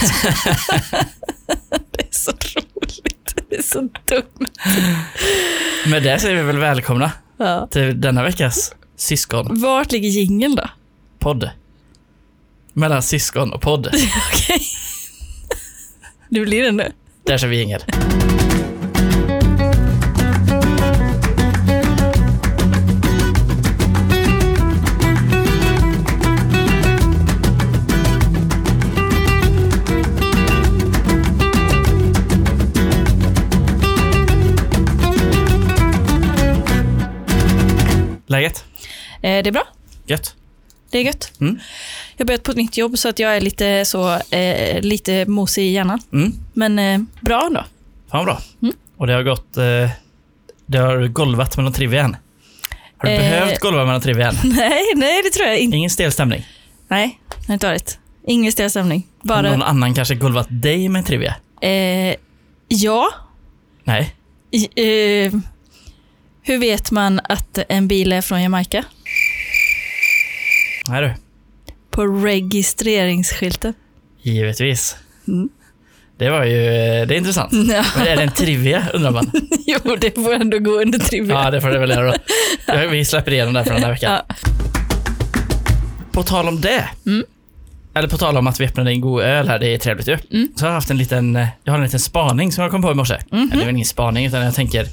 det är så roligt. Det är så dumt. Med det säger vi väl välkomna Ja. till denna veckas syskonpodd. Vart ligger jingeln då? Mellan syskon och podd. Okej. Det blir det nu. Där kör vi jingel. Läget? Eh, det är bra. Gött? Det är gött. Mm. Jag har börjat på ett nytt jobb så att jag är lite så, eh, lite mosig i hjärnan. Mm. Men eh, bra ändå. Fan bra. Mm. Och det har gått... Eh, det har golvat mellan trivian. Har du Eh. behövt golva mellan trivian? Nej, nej det tror jag inte. Ingen stel stämning? Nej, det har inte varit. Ingen stel stämning. Har Bara, någon annan kanske golvat dig med trivia? eh, ja. Nej. I, eh, hur vet man att en bil är från Jamaica? Nej du. På registreringsskylten. Givetvis. Mm. Det var ju... Det är intressant. Ja. Men är det en trivia undrar man? jo, det får ändå gå under trivia. Ja, det får det väl göra då. Vi släpper igenom det för den här veckan. Ja. På tal om det. Mm. Eller på tal om att vi öppnade en god öl här, det är trevligt ju. Mm. Så har jag haft en liten, jag har en liten spaning som jag kom på i morse. Eller det är väl ingen spaning, utan jag tänker,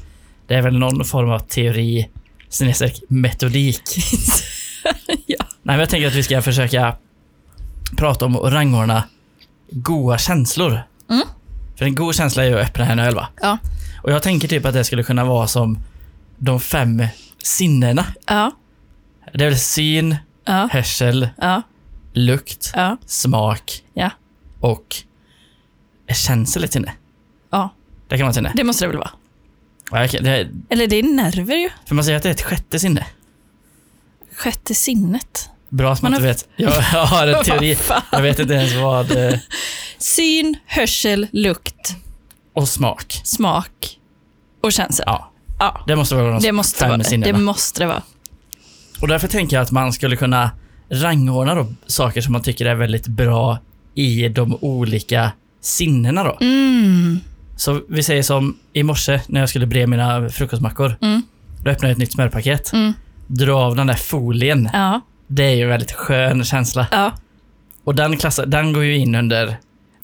det är väl någon form av teori, snedstreck metodik. ja. Nej, jag tänker att vi ska försöka prata om och rangordna goda känslor. Mm. För en god känsla är ju att öppna en öl va? Ja. Och jag tänker typ att det skulle kunna vara som de fem sinnena. Ja. Det är väl syn, Ja. hörsel, Ja. lukt, Ja. smak Ja. och känsel ett sinne. Ja. Det kan ett sinne. Det måste det väl vara? Det, Eller det är nerver ju. för man säger att det är ett sjätte sinne. Sjätte sinnet. Bra att man, Man inte vet. Jag, jag har en teori. Jag vet inte ens vad... eh, Syn, hörsel, lukt, Och smak. smak och känsel. Ja, Ja. det måste vara de Det måste fem vara det. sinnena. Det måste det vara. Och därför tänker jag att man skulle kunna rangordna då saker som man tycker är väldigt bra i de olika sinnena då. Mm. Så vi säger som i morse när jag skulle bre mina frukostmackor. Mm. Då öppnade jag ett nytt smörpaket. Mm. Dra av den där folien. Ja. Det är ju en väldigt skön känsla. ja. Och den, klassar, den går ju in under, Under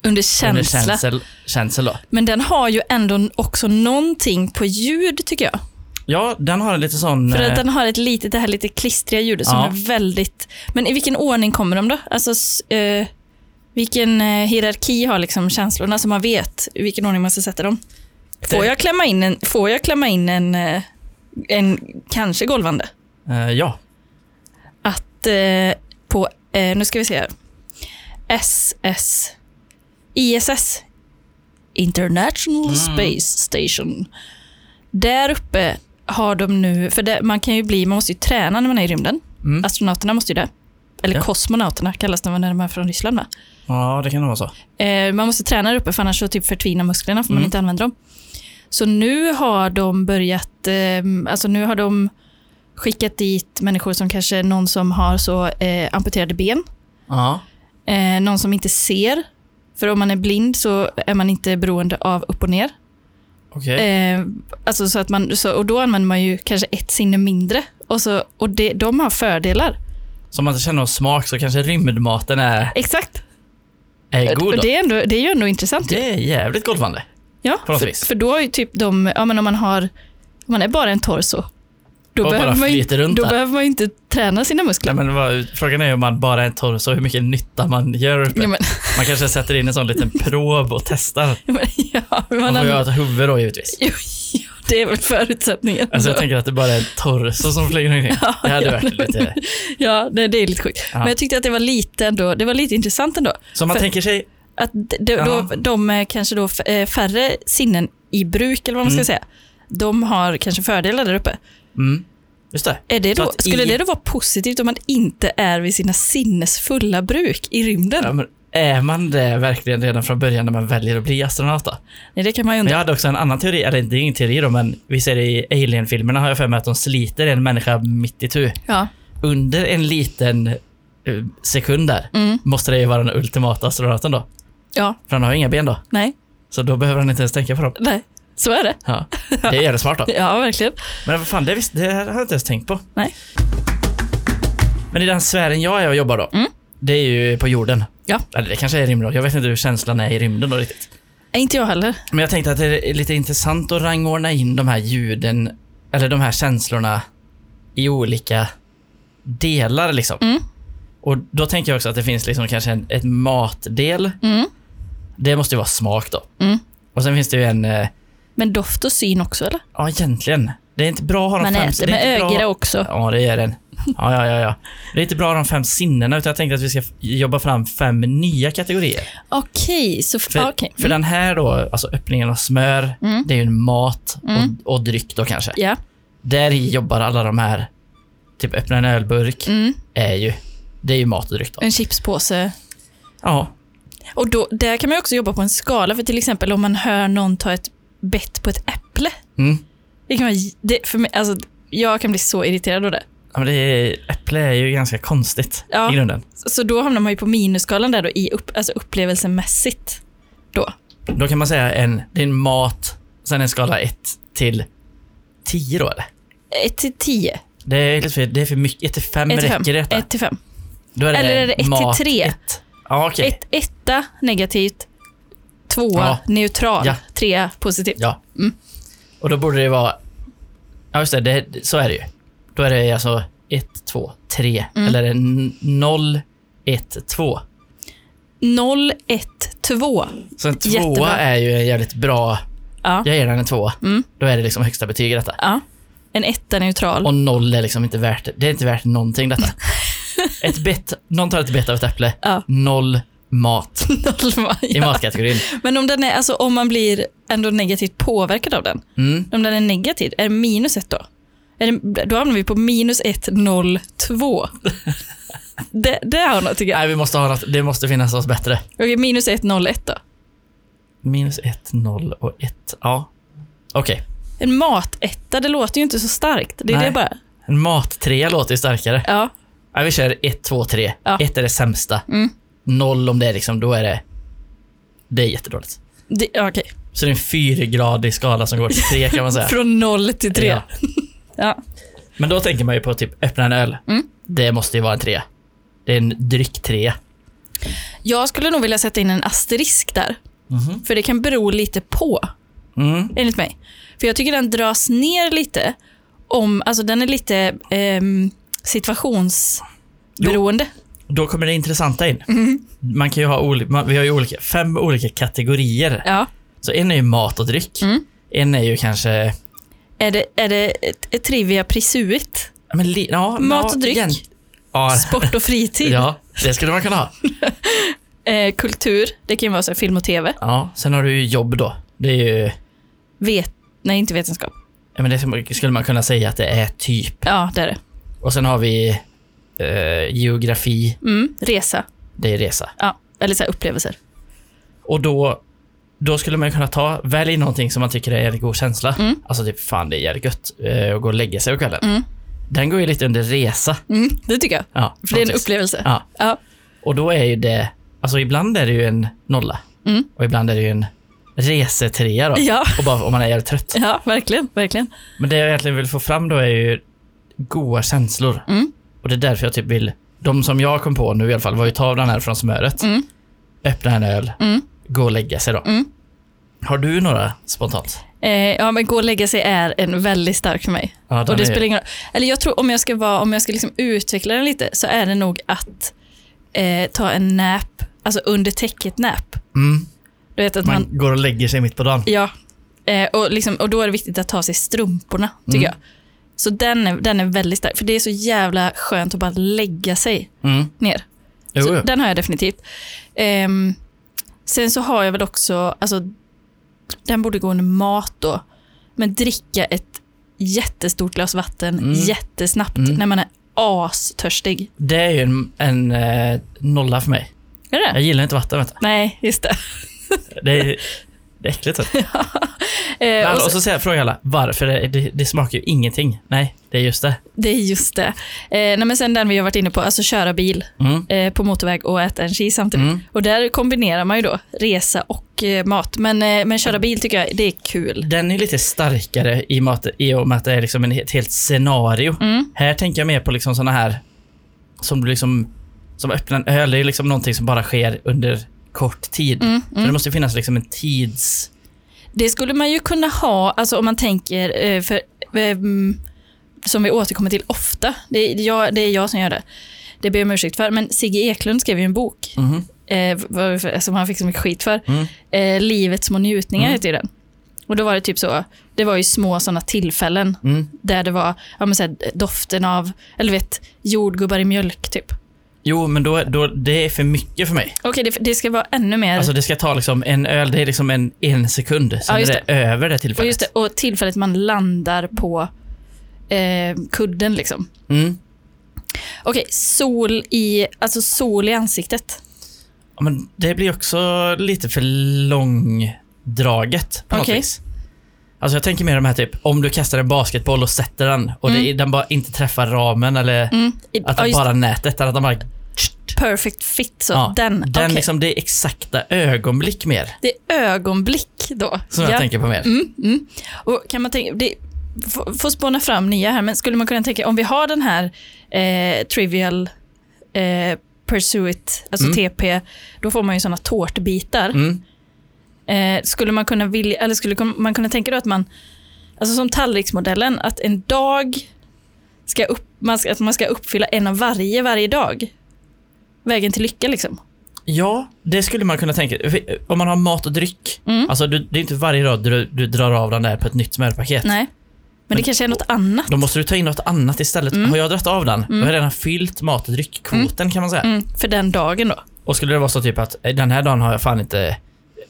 under känsla. känsel, känsel då. Men den har ju ändå också någonting på ljud tycker jag. Ja, den har en lite sån... För eh, att den har ett litet, det här lite klistriga ljudet som Ja. är väldigt... Men i vilken ordning kommer de då? Alltså, eh, vilken eh, hierarki har liksom känslorna så man vet i vilken ordning man ska sätta dem? Får jag klämma in en, får jag klämma in en, eh, en kanske golvande? eh, ja. Att eh, på, eh, nu ska vi se här. SS, ISS, International Mm. Space Station. Där uppe har de nu, för det, man kan ju bli, man måste ju träna när man är i rymden. Mm. Astronauterna måste ju det. Eller Ja. kosmonauterna kallas de när de är från Ryssland va? Ja, det kan nog vara så. Eh, man måste träna där uppe för annars så typ förtvinar musklerna för man Mm. inte använder dem. Så nu har de börjat, eh, alltså nu har de skickat dit människor som kanske någon som har så eh, amputerade ben, Ja. eh, någon som inte ser. För om man är blind så är man inte beroende av upp och ner. Okej. Eh, alltså så att man, så, och då använder man ju kanske ett sinne mindre. Och, så, och det, de har fördelar. Så om man inte känner någon smak så kanske rymdmaten är, Exakt. Är god Och då. det, är ändå, det är ju ändå intressant. Det är jävligt golvande. Ja, för, för då är typ de, ja men om man har, om man är bara en torso, då, behöver man, ju, då där. behöver man inte träna sina muskler. Nej, men vad, frågan är om man bara är en torso, hur mycket nytta man gör. Ja, Man kanske sätter in en sån liten prob och testar. ja, men, ja, Man man får ju ha ett huvud då givetvis. det är väl förutsättningen. Alltså jag tänker att det bara är en torso som flyger omkring. Ja, Det hade ja, varit lite... Ja, det, det är lite sjukt. Ja. Men jag tyckte att det var lite, ändå, det var lite intressant ändå. Så man tänker sig... Att de, de, då, de är kanske då eh, färre sinnen i bruk, eller vad man ska Mm. säga. De har kanske fördelar där uppe. Mm, just det. Är det då, skulle i- det då vara positivt om man inte är vid sina sinnes fulla bruk i rymden? Ja, men är man det verkligen redan från början när man väljer att bli astronaut då? Nej, det kan man ju Men jag hade också en annan teori, eller det är ingen teori då, men vi ser det i Alien-filmerna har jag för mig att de sliter en människa mitt i tu. Ja. Under en liten eh, sekund där Mm. måste det ju vara den ultimata astronauten då. Ja, För han har ju inga ben då. nej, Så då behöver han inte ens tänka på dem. nej. Så är det. Ja. Det är jävligt smart då. Ja, verkligen. Men vad fan, det, visst, det har jag inte ens tänkt på. Nej. Men i den sfären jag är och jobbar då, Mm. Det är ju på jorden. Ja. Eller det kanske är rymden. Jag vet inte hur känslan är i rymden då riktigt. Inte jag heller. Men jag tänkte att det är lite intressant att rangordna in de här ljuden, eller de här känslorna i olika delar liksom. Mm. Och då tänker jag också att det finns liksom kanske en ett matdel. Mm. Det måste ju vara smak då. Mm. Och sen finns det ju en, eh, Men doft och syn också, eller? ja egentligen. Det är inte bra att ha de Man fem... äter det är med inte bra- ögonen också. Ja, det är den. Ja, ja, ja, ja. Det är inte bra de fem sinnena, utan jag tänkte att vi ska jobba fram fem nya kategorier. Okej, så... För, ah, okej. för den här då, alltså öppningen av smör, Mm. det är ju en mat Mm. och, och dryck då kanske. Ja. Där jobbar alla de här, typ öppna en ölburk, Mm. är ju, det är ju mat och dryck då. En chipspåse. Ja, Och då, där kan man också jobba på en skala, för till exempel om man hör någon ta ett bett på ett äpple. mm. Det kan vara, det, för mig, alltså, jag kan bli så irriterad av det. Ja men det är, äpple är ju ganska konstigt Ja. i grunden. Så då hamnar man ju på minusskalan där då, i upp, alltså upplevelsemässigt. Då. Då kan man säga en, det är en mat, sen en skala 1 till 10 då eller? 1 till 10. Det är lite för, det är för mycket, 1 till 5 1 till 5. räcker detta. 1 till 5. Då är det Eller är det ett till mat tre? ett. Ja, okej. Ett, etta negativt, tvåa Ja. neutral, Ja. trea positivt. Ja. Mm. Och då borde det vara... Ja, just det, det. Så är det ju. Då är det alltså 1, 2, 3. Mm. Eller 0, 1, 2. 0, 1, 2. Så en tvåa Jättebra. är ju en jävligt bra... Ja. Jag ger den en tvåa. Mm. Då är det liksom högsta betyg i detta. ja. En etta neutral. Och noll är liksom inte värt det. är inte värt någonting detta. ett bett, någon tar ett bett av ett äpple. Ja. Noll mat Noll, i ja. matkategorin. Men om, den är, alltså, om man blir ändå negativt påverkad av den, Mm. om den är negativ, är det minus ett då? Då hamnar vi på minus 1, 0, 2. Det, det har något tycker jag. Nej, vi måste ha något. Det måste finnas något bättre. Okej, minus 1, 0, 1 då. Minus 1, 0 och 1. Ja. Okej. En matetta, det låter ju inte så starkt. Det är Nej. det bara. En mattrea låter ju starkare. Ja. Ja, vi kör 1, 2, 3. Ja. 1 är det sämsta. Mm. 0 om det är liksom, då är det... Det är jättedåligt. Det, okej. Så det är en fyrgradig skala som går till 3 kan man säga. Från 0 till 3. Ja. Ja. Men då tänker man ju på typ öppna en öl. Mm. Det måste ju vara en 3. Det är en dryck 3. Jag skulle nog vilja sätta in en asterisk där. Mhm. För det kan bero lite på, Mm. enligt mig. För jag tycker den dras ner lite om, alltså den är lite ehm, situationsberoende. Då kommer det intressanta in. Mm. Man kan ju ha olika, vi har ju olika, fem olika kategorier. Ja. Så en är ju mat och dryck. Mm. En är ju kanske... Är det, är det trivia prisuit? Men, li, ja, Mat och dryck? igen. Ja, Sport och fritid? ja, det skulle man kunna ha. Eh, kultur, det kan ju vara så film och tv. Ja, sen har du ju jobb då. Det är ju... Vet, nej, inte vetenskap. Ja, men det skulle man kunna säga att det är typ. Ja, det är det. Och sen har vi eh, geografi, Mm, resa. det är resa. Ja, eller så upplevelser. Och då, då skulle man kunna ta, välj någonting som man tycker är en jävligt god känsla. Mm. Alltså typ, fan det är jävligt gött eh, att gå och lägga sig på kvällen. Mm. Den går ju lite under resa. Mm, det tycker jag. Ja, För det är en upplevelse. Ja. Ja. Och då är ju det, alltså ibland är det ju en nolla. Mm. Och ibland är det ju en resetrea då. Ja. Och bara om man är jävligt trött. ja, verkligen. verkligen. Men det jag egentligen vill få fram då är ju goda känslor. Mm. Och det är därför jag typ vill, de som jag kom på nu i alla fall var ju ta den här från smöret, Mm. öppna en öl, gå och lägga sig då. Mm. Har du några spontant? Eh, ja, men gå och lägga sig är en väldigt stark för mig. Ja, Och det är- spelar ingen roll. Eller jag tror om jag ska, vara, om jag ska liksom utveckla den lite så är det nog att eh, ta en nap, alltså under täcket nap. Mm. Du vet att Man, man, går och lägger sig mitt på dagen. ja. Eh, och, liksom, och då är det viktigt att ta sig strumporna, tycker Mm. jag. Så den är, den är väldigt stark, för det är så jävla skönt att bara lägga sig Mm. ner. Jo, jo. den har jag definitivt. Ehm, sen så har jag väl också, alltså, den borde gå under mat då, men dricka ett jättestort glas vatten Mm. jättesnabbt Mm. när man är astörstig. Det är ju en, en eh, nolla för mig. Är det Jag gillar inte vatten du. Nej, just det. Det är, Det är äckligt. Eh, och och så, så säger frågar alla, varför? Det, det, det smakar ju ingenting. Nej, det är just det. det är just det. Eh, nej, men sen den vi har varit inne på, alltså köra bil Mm. eh, på motorväg och äta en cheese samtidigt. Mm. Och där kombinerar man ju då resa och eh, mat. Men, eh, men köra bil tycker jag, det är kul. Den är lite starkare i, mat, i och med att det är liksom ett helt scenario. Mm. Här tänker jag mer på liksom såna här som du liksom som öppnar en öl. Det är liksom någonting som bara sker under kort tid. Mm, Så det måste finnas liksom en tids... Det skulle man ju kunna ha, alltså om man tänker, eh, för, ehm, som vi återkommer till ofta, det är, jag, det är jag som gör det. Det ber jag om ursäkt för, men Sigge Eklund skrev ju en bok Mhm. eh, som han fick så mycket skit för. Mm. Eh, Livets små njutningar Mm. heter den. Och då var det typ så, det var ju små sådana tillfällen Mm. där det var ja, men så här, doften av, eller vet, jordgubbar i mjölk typ. Jo, men då, då, det är för mycket för mig. Okej, det, det ska vara ännu mer. Alltså det ska ta liksom en öl, det är liksom en, en sekund. Sen Ja, just är det, över det och, tillfället. just det, och tillfället man landar på eh, kudden liksom. Mm. Okej, sol i, alltså sol i ansiktet. Ja, men det blir också lite för långdraget på något Okej. vis. Alltså jag tänker mer de här typ, om du kastar en basketboll och sätter den och det, den bara inte träffar ramen eller Mm. I, att ja, det just bara nätet, eller att den bara... perfect fit, så Ja, den. den okej. liksom, det är exakta ögonblick mer, Det är ögonblick då. som jag tänker på mer. Mm, mm. Och kan man tänka, det får spåna fram nya här, men skulle man kunna tänka, om vi har den här eh, trivial eh, pursuit, alltså Mm. TP, då får man ju sådana tårtbitar. Mm. Eh, skulle man kunna vilja, eller skulle man kunna tänka då att man, alltså som tallriksmodellen, att en dag ska upp, man ska, att man ska uppfylla en av varje varje dag. Vägen till lycka liksom. Ja, det skulle man kunna tänka. Om man har mat och dryck, Mm. alltså det är inte varje dag du, du drar av den där på ett nytt smörpaket. Nej. Men, det Men- kanske är något annat. Då måste du ta in något annat istället. Mm. Har jag dragit av den, då har jag redan fyllt mat och dryckkvoten kan man säga. Mm, för den dagen då. Och skulle det vara så typ att eh, den här dagen har jag fan inte,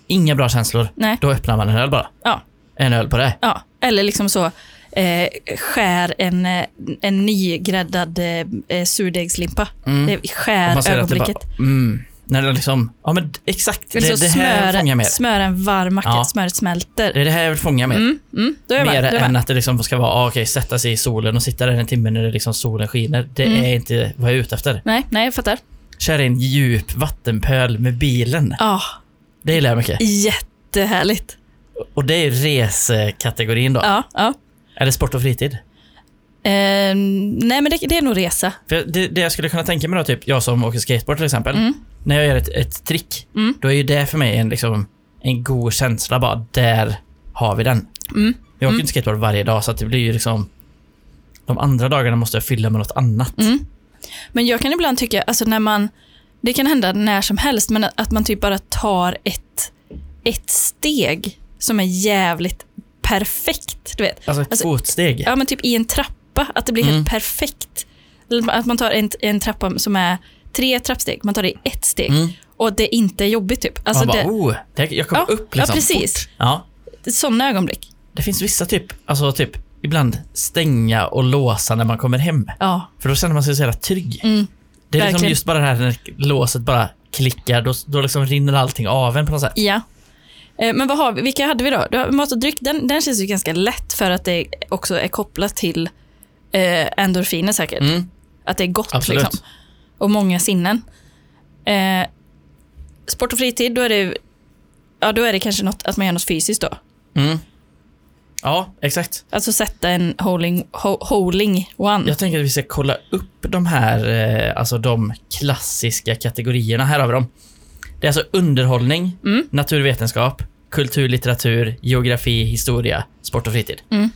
inga bra känslor, Nej. då öppnar man en öl bara. Ja. En öl på det. Ja, eller liksom så eh, skär en, eh, en nygräddad eh, eh, surdegslimpa. Mm. Det skär det ögonblicket. bara, mm, när det liksom, ja men exakt, det, så det här fångar smöra, mer. smöra en varm macka, Ja. smöret smälter. Det är det här jag vill fånga mer. Mm, mm, Mer med. Än med. att det liksom ska vara, ah, okej, sätta sig i solen och sitta där en timme när det liksom solen skiner. Det Mm. är inte vad jag är ute efter. Nej, nej, jag fattar. Köra en djup vattenpöl med bilen. Ja, Det gillar jag mycket. jättehärligt. Och det är resekategorin då. Ja, ja. Eller sport och fritid. Eh, nej, men det, det är nog resa. För det, det jag skulle kunna tänka mig då, typ jag som åker skateboard till exempel. Mm. När jag gör ett, ett trick, Mm. då är ju det för mig en, liksom, en god känsla bara. Där har vi den. Mm. Jag åker Mm. inte skateboard varje dag så det blir ju liksom... De andra dagarna måste jag fylla med något annat. Mm. Men jag kan ibland tycka, alltså när man, det kan hända när som helst, men att man typ bara tar ett, ett steg som är jävligt perfekt. Du vet. Alltså Alltså- fotsteg. Ja, men typ i en trappa, att det blir Mm. helt perfekt. Att man tar en, en trappa som är tre trappsteg, man tar det i ett steg. Mm. Och det inte är jobbigt typ. Alltså man bara, det, oh, det, jag kommer Ja, upp ja, liksom. precis. Fort. Ja. sådana ögonblick. Det finns vissa typ, alltså typ ibland stänga och låsa när man kommer hem. Ja. För då känner man sig så jävla trygg. Mm. Det är liksom just bara det här när låset bara klickar, då, då liksom rinner allting av en på något sätt. Ja. Eh, Men vad har vi, vilka hade vi då? Mat och dryck, den, den känns ju ganska lätt för att det också är kopplat till eh, endorfiner säkert. Mm, Att det är gott absolut. liksom. Och många sinnen. Eh, sport och fritid, då är det Ja, då är det kanske något, att man gör något fysiskt då. Mm. Ja, exakt. Alltså sätta en holding, ho, holding one. Jag tänker att vi ska kolla upp de här, eh, alltså de klassiska kategorierna. Här har vi dem. Det är alltså underhållning, Mm. naturvetenskap, kultur, litteratur, geografi, historia, sport och fritid. Mm.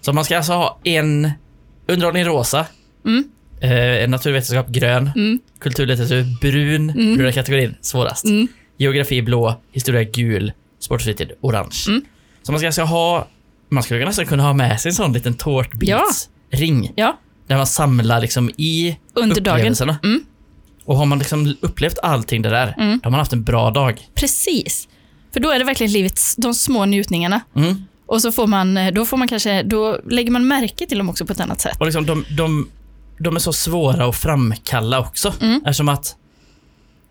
Så man ska alltså ha en underhållning rosa, Mm. eh, naturvetenskap grön, Mm. kultur, litteratur brun, Mm. bruna kategorin svårast. Mm. Geografi blå, historia gul, sport och fritid orange. Mm. Så man ska alltså ha, man skulle nästan kunna ha med sig en sån liten tårtbitsring. Ja, Där man samlar liksom i under dagen. upplevelserna. Mm. Och har man liksom upplevt allting det där, Mm. då har man haft en bra dag. Precis. För då är det verkligen livets, de små njutningarna. Mm. Och så får man, eh, då får man kanske, då lägger man märke till dem också på ett annat sätt. Och liksom de, de, de är så svåra att framkalla också. Mm. Eftersom att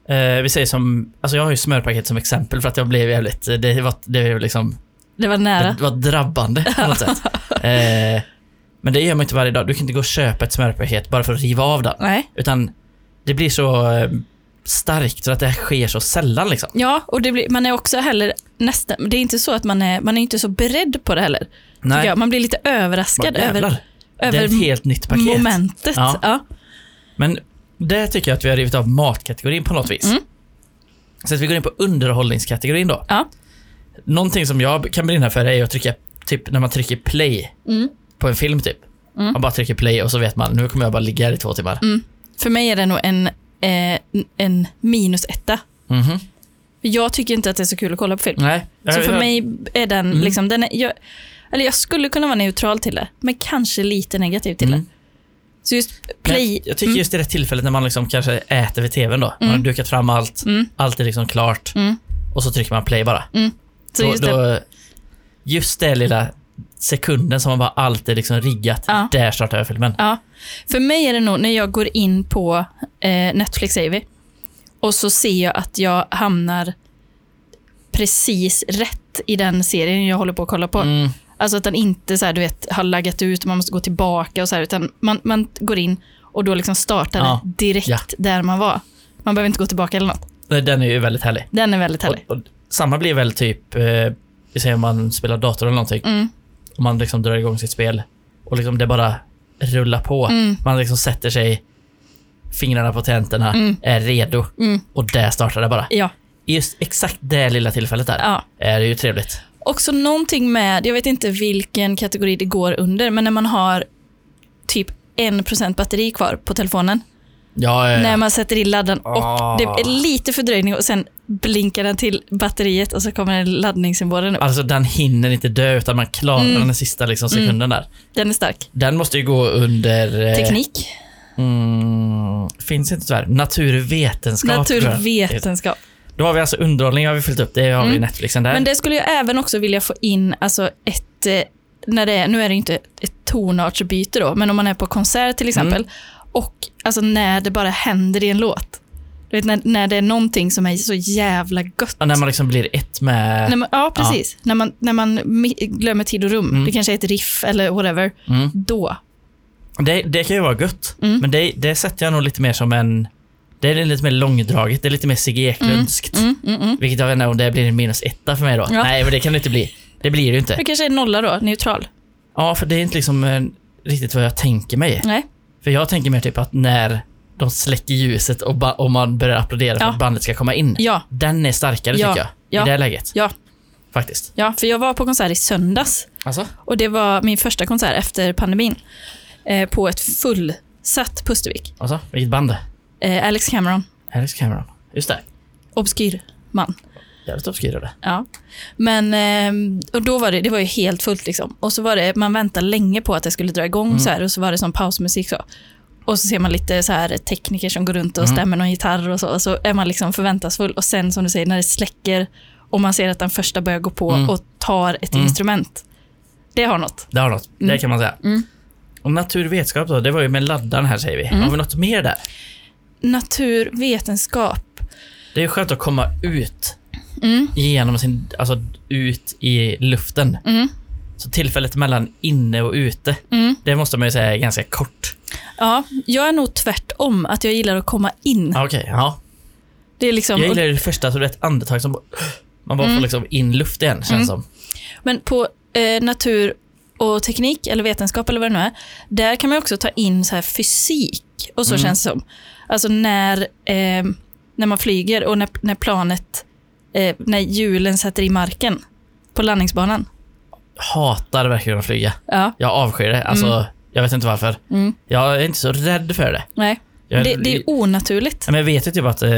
Eh, vi säger som, alltså jag har ju smörpaket som exempel för att jag blev jävligt, det var, det var liksom, Det var nära. det var drabbande på något sätt. Eh, men det gör man inte varje dag. Du kan inte gå och köpa ett smörpaket bara för att riva av den. Nej. Utan det blir så eh, starkt så att det sker så sällan liksom. Ja, och blir, man är också heller nästan, det är inte så att man är, man är inte så beredd på det heller. Nej. Man blir lite bara, överraskad jävlar. över, det är över ett helt nytt paket. momentet. Ja. Ja. Men det tycker jag att vi har rivit av matkategorin på något vis. Mm. Så att vi går in på underhållningskategorin då. Ja. Någonting som jag kan brinna för är att trycka, typ när man trycker play Mm. på en film typ. Mm. Man bara trycker play och så vet man, nu kommer jag bara ligga här i två timmar. Mm. För mig är det nog en, eh, en minus etta. Mhm. För Jag tycker inte att det är så kul att kolla på film. Nej. Så för mig är den, Mm. liksom, den är, jag, eller jag skulle kunna vara neutral till det, men kanske lite negativ till Mm. det. Så just play... Jag tycker just i det tillfället när man liksom kanske äter vid tvn då. Man har Mm. dukat fram allt, Mm. allt är liksom klart Mm. och så trycker man play bara. Så då, just det, då, just det lilla sekunden som man bara allt är liksom riggat, Ja. där startar jag filmen. Ja. För mig är det nog när jag går in på eh, Netflix, vi, och så ser jag att jag hamnar precis rätt i den serien jag håller på att kolla på. Mm. Alltså att den inte så här, du vet, har laggat ut och man måste gå tillbaka och så här, utan man, man går in och då liksom startar Ja. det direkt Ja. där man var. Man behöver inte gå tillbaka eller något. Den är ju väldigt härlig. Den är väldigt härlig. Och, och, samma blir väl typ, eh, vi säger om man spelar dator eller någonting, Mm, och man liksom drar igång sitt spel och liksom det bara rullar på. mm, Man liksom sätter sig, fingrarna på tangenterna, Mm. är redo mm. och där startar det bara. Ja, Just exakt det lilla tillfället där ja. är det ju trevligt. Också någonting med, jag vet inte vilken kategori det går under, men när man har typ 1% batteri kvar på telefonen. Ja, ja, När ja. man sätter i laddaren Ah. och det är lite fördröjning och sen blinkar den till batteriet och så kommer laddningssymbolen upp. Alltså den hinner inte dö utan man klarar Mm. den sista liksom, sekunden där. Den är stark. Den måste ju gå under... eh, Teknik, Mm, finns inte tyvärr. Naturvetenskap. naturvetenskap. Då har vi alltså underhållning har vi fyllt upp. Det har vi Mm. Netflixen där. Men det skulle jag även också vilja få in, alltså ett, eh, när det är, nu är det inte ett tonartsbyte då, men om man är på konsert till exempel, Mm. Och alltså när det bara händer i en låt. Du vet, när, när det är någonting som är så jävla gött. Ja, när man liksom blir ett med... Man, ja, precis. När man, när man glömmer tid och rum, Mm. det kanske är ett riff eller whatever, Mm. då. Det, det kan ju vara gött, Mm. men det, det sätter jag nog lite mer som en... Det är lite mer långdraget, det är lite mer Sigge Eklundskt. Mm, mm, mm. Vilket jag vet inte om det blir en minus etta för mig då. Ja. Nej, men det kan det inte bli. Det blir det ju inte. Det kanske är nolla då, neutral. Ja, för det är inte liksom eh, riktigt vad jag tänker mig. Nej. För jag tänker mer typ att när de släcker ljuset och, och man börjar applådera för Ja. att bandet ska komma in. Ja, Den är starkare Ja. tycker jag. Ja. I det läget. ja, Faktiskt. ja, för jag var på konsert i söndags Alltså? och det var min första konsert efter pandemin eh, på ett fullsatt Pustervik. Alltså? Vilket band? Eh, Alex Cameron, Alex Cameron. Just det. obskyr man. Jävligt obskyrade. Ja. Men eh, och då var det, det var ju helt fullt liksom. Och så var det, man väntade länge på att det skulle dra igång Mm. så här, och så var det som pausmusik så. Och så ser man lite så här tekniker som går runt och Mm. stämmer någon gitarr och så. Och så är man liksom förväntansfull. Och sen som du säger, när det släcker och man ser att den första börjar gå på Mm. och tar ett Mm. instrument. Det har något. Det har något. Det Mm. kan man säga. Mm. Och naturvetenskap då, det var ju med laddaren här säger vi. Mm. Har vi något mer där? Naturvetenskap. Det är skönt att komma ut Mm. genom sin, alltså ut i luften. Mm. Så tillfället mellan inne och ute, Mm. det måste man ju säga är ganska kort. Ja, jag är nog tvärtom, att jag gillar att komma in. Okej, ja. Det är liksom, Jag gillar det första, så det är ett andetag som man bara Mm. får liksom in luft igen, känns Mm. som. Men på eh, natur och teknik, eller vetenskap eller vad det nu är, där kan man också ta in så här fysik och så Mm. känns det som. Alltså när, eh, när man flyger och när, när planet, eh, när hjulen sätter i marken på landningsbanan. Hatar verkligen att flyga. Ja, Jag avskyr det. Alltså, Mm. jag vet inte varför. mm. Jag är inte så rädd för det. nej. Jag, Det, det är onaturligt. Men jag vet ju typ att eh,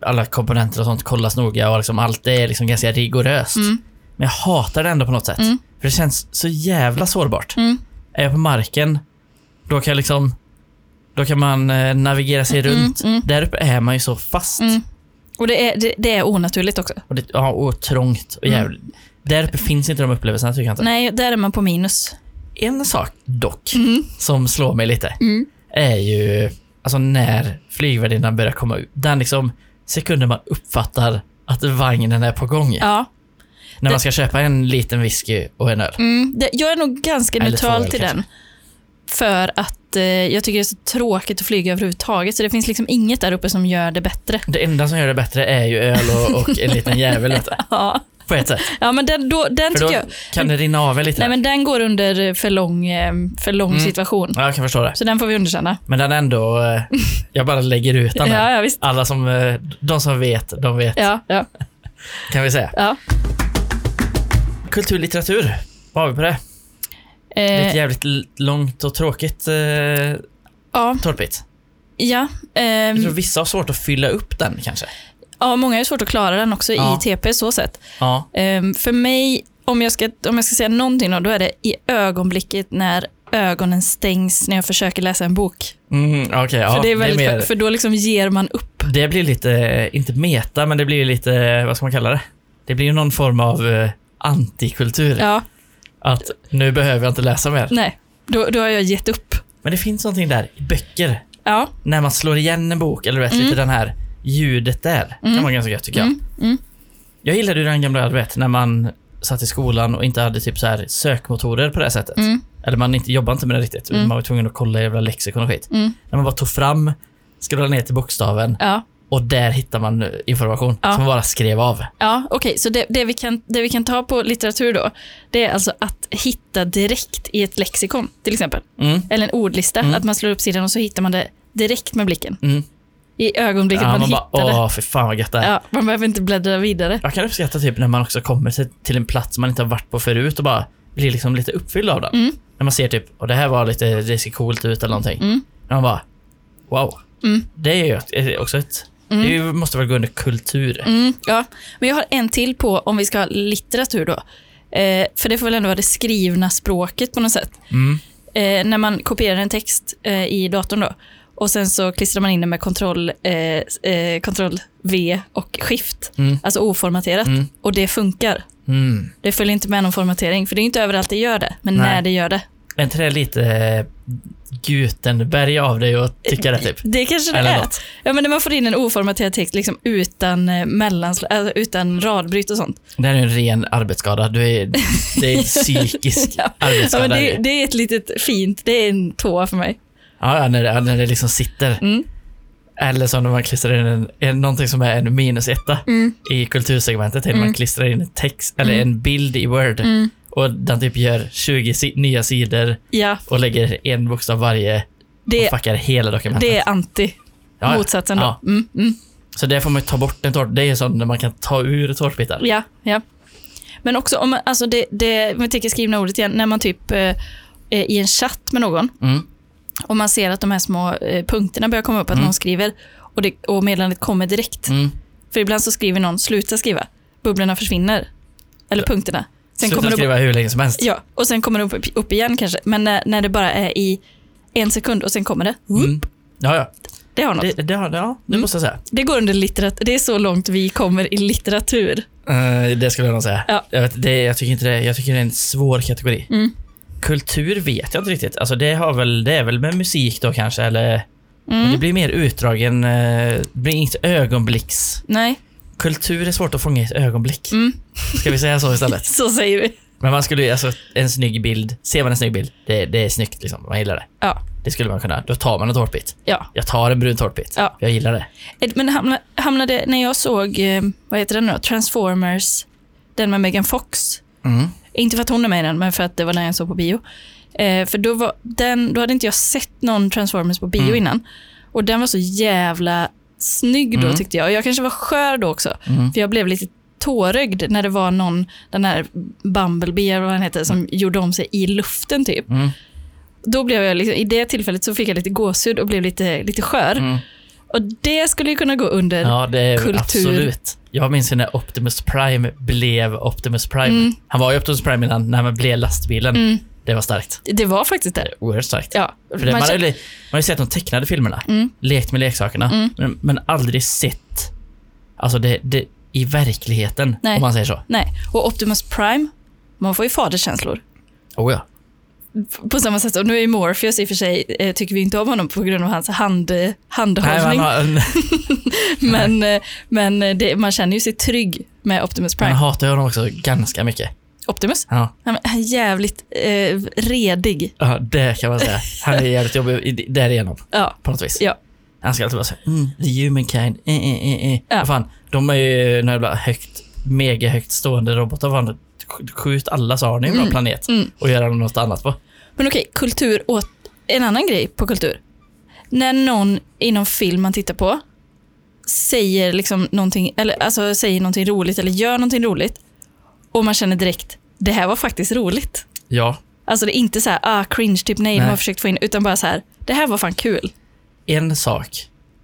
alla komponenter och sånt kollas noga och liksom allt är liksom ganska rigoröst. Mm. Men jag hatar det ändå på något sätt. Mm. För det känns så jävla sårbart. Mm. Är jag på marken, då kan jag liksom... Då kan man eh, navigera sig Mm, runt. mm. Där uppe är man ju så fast. Mm. Och det är, det, det är onaturligt också. Och, det, ja, och trångt och Mm. Där uppe finns inte de upplevelserna tycker jag inte. Nej, där är man på minus. En sak dock, Mm. som slår mig lite, Mm. är ju alltså när flygvärdinnan börjar komma ut. Den liksom sekunder man uppfattar att vagnen är på gång. Ja. När det- man ska köpa en liten whisky och en öl. Mm, jag är nog ganska Eller neutral till kanske. den. För att eh, jag tycker det är så tråkigt att flyga överhuvudtaget, så det finns liksom inget där uppe som gör det bättre. Det enda som gör det bättre är ju öl och, och en liten jävel. Ja, På ett sätt. ja men den, då, den För då jag... kan det rinna av lite. Nej, men den går under för lång, eh, för lång Mm. situation. Ja, jag kan förstå det. Så den får vi underkänna. Men den ändå... eh, Jag bara lägger ut den här. Ja, ja, visst. Alla som... eh, De som vet, de vet, Ja, ja, kan vi säga. ja. Kulturlitteratur. Vad har vi på det? Det är Eh, ett jävligt långt och tråkigt eh, ja, torpigt. ja, Jag tror ehm, vissa har svårt att fylla upp den kanske. ja, många har svårt att klara den också Ja. i TP så sätt. Ja. Ehm, för mig, om jag, ska, om jag ska säga någonting då, då är det i ögonblicket när ögonen stängs när jag försöker läsa en bok. Mm, Okej, ja. för, det är väldigt, mer, för då liksom ger man upp. det blir lite, eh, inte meta, men det blir lite, vad ska man kalla det? Det blir någon form av eh, antikultur. Ja, Att nu behöver jag inte läsa mer. nej, då, då har jag gett upp. Men det finns någonting där i böcker. Ja, När man slår igen en bok, eller vet, Mm. lite den här ljudet där. kan vara ganska gött tycker jag. mm, mm, Jag gillade ju den gamla, du vet, när man satt i skolan och inte hade typ så här sökmotorer på det här sättet. mm, Eller man inte jobbade inte med det riktigt. Mm. Man var tvungen att kolla jävla lexikon och skit. mm, När man bara tog fram, scrollade ner till bokstaven ja. Och där hittar man eh, information Ja. som man bara skrev av. Ja, okej, så det, det, vi kan, det vi kan ta på litteratur då, det är alltså att hitta direkt i ett lexikon, till exempel. Mm. Eller en ordlista, Mm. att man slår upp sidan och så hittar man det direkt med blicken. Mm. I ögonblicket Ja, man, man hittar bara, det. åh, för fan vad gött det är. Ja, man behöver inte bläddra vidare. Jag kan uppskatta typ när man också kommer till, till en plats man inte har varit på förut och bara blir liksom lite uppfylld av den. Mm. När man ser typ, och det här var lite, det ser coolt ut eller någonting. Mm. När man bara, wow. Mm. Det är ju också ett, Mm. det måste väl gå under kultur. Mm, ja, men jag har en till på om vi ska ha litteratur då. Eh, för det får väl ändå vara det skrivna språket på något sätt. Mm. Eh, när man kopierar en text eh, i datorn då och sen så klistrar man in den med kontroll, eh, eh, kontroll V och skift, Mm. alltså oformaterat. Mm. Och det funkar. Mm. Det följer inte med någon formatering, för det är inte överallt det gör det, men Nej. när det gör det. Är inte det lite eh, Gutenberg av dig att tycka det typ? Det kanske det Eller är. något. Ja, men när man får in en oformaterad text liksom utan, eh, mellanslä- alltså, utan radbryt och sånt. Det här är en ren arbetsskada. Du är, det är en psykisk Ja. Ja, arbetsskada. men det, det är ett litet fint, det är en tvåa för mig. ja, när, det, när det liksom sitter. Mm. Eller som när man klistrar in en, en, någonting som är en minusetta Mm. i kultursegmentet. till Man Mm. klistrar in en text, eller Mm. en bild i Word. Och den typ gör 20 si nya sidor Ja, och lägger en bokstav varje det, och fuckar hela dokumentet. det är anti. Ja, ja. Motsatsen då. Ja. Mm, mm. Så det får man ta bort en tårt. Det är sånt när man kan ta ur tårtbitar. Ja, ja. Men också om man, alltså det, det, om vi tänker skrivna ordet igen, när man typ eh, i en chatt med någon Mm. och man ser att de här små eh, punkterna börjar komma upp, att Mm. någon skriver och, det, och meddelandet kommer direkt. Mm. För ibland så skriver någon, sluta skriva, bubblorna försvinner. Eller punkterna. Sen Sluta kommer det, skriva hur länge som helst. ja, och sen kommer det upp, upp igen kanske. Men när, när det bara är i en sekund och sen kommer det, Mm. Ja, ja. det har något. Det, Det, det, har- ja, det Mm. måste jag säga. går under litteratur, det är så långt vi kommer i litteratur. Eh, det skulle jag nog säga. Ja. Jag, vet, det, jag tycker inte det. Jag tycker det är en svår kategori. Mm. Kultur vet jag inte riktigt. Alltså det, har väl, det är väl med musik då kanske, eller... Men det Mm. blir mer utdragen, eh, det blir inget ögonblicks... Nej, Kultur är svårt att fånga i ett ögonblick. mm. Ska vi säga så istället? så säger vi. Men man skulle ju, alltså en snygg bild, ser man en snygg bild, det, det är snyggt liksom. Man gillar det. Ja, Det skulle man kunna. Då tar man en tårtbit. ja. Jag tar en brun tårtbit. Ja. Jag gillar det. Men hamna- hamnade, när jag såg, eh, vad heter den nu då? Transformers, den med Megan Fox. Mm. Inte för att hon är med i den, men för att det var den jag såg på bio. Eh, för då, var den, då hade inte jag sett någon Transformers på bio Mm. innan. Och den var så jävla snygg då Mm. tyckte jag. Och jag kanske var skör då också. Mm. För jag blev lite tårögd när det var någon, den här Bumblebee, eller vad han heter, som gjorde om sig i luften typ. Mm. Då blev jag, liksom, i det tillfället så fick jag lite gåshud och blev lite, lite skör. Mm. Och det skulle ju kunna gå under Ja, det kultur. absolut. Jag minns ju när Optimus Prime blev Optimus Prime. Mm. Han var ju Optimus Prime innan, när han blev lastbilen. Det var starkt. det var faktiskt det. Oerhört starkt. Ja, För det, man, man har ju, man har ju sett de tecknade filmerna, Mm. lekt med leksakerna, Mm. men, men aldrig sett alltså det, det, i verkligheten, Nej. om man säger så. Nej, och Optimus Prime, man får ju faderskänslor. Oh ja. på samma sätt, och nu är ju Morpheus i och för sig, eh, tycker vi inte om honom på grund av hans hand, Nej, handhållning. man, men eh, men eh, det, man känner ju sig trygg med Optimus man Prime. hatar ju honom också ganska mycket. Optimus? Ja. Han är- jävligt eh, redig. ja, det kan man säga. Han är jävligt jobbig därigenom, Ja. på något vis. Ja. Han ska alltid vara såhär, mm, the humankind, eh, eh, eh, eh. Ja. Fan, de är ju några högt, mega högt stående robotar. Fan, skjut alla så har ni en bra Mm. planet Mm. och göra något annat på. Men okej, kultur åt en annan grej på kultur. När någon inom film man tittar på säger liksom någonting, eller alltså säger någonting roligt eller gör någonting roligt och man känner direkt, det här var faktiskt roligt. Ja, Alltså det är inte så här, ah cringe, typ nej, de Nej. har försökt få in, utan bara så här, det här var fan kul. en sak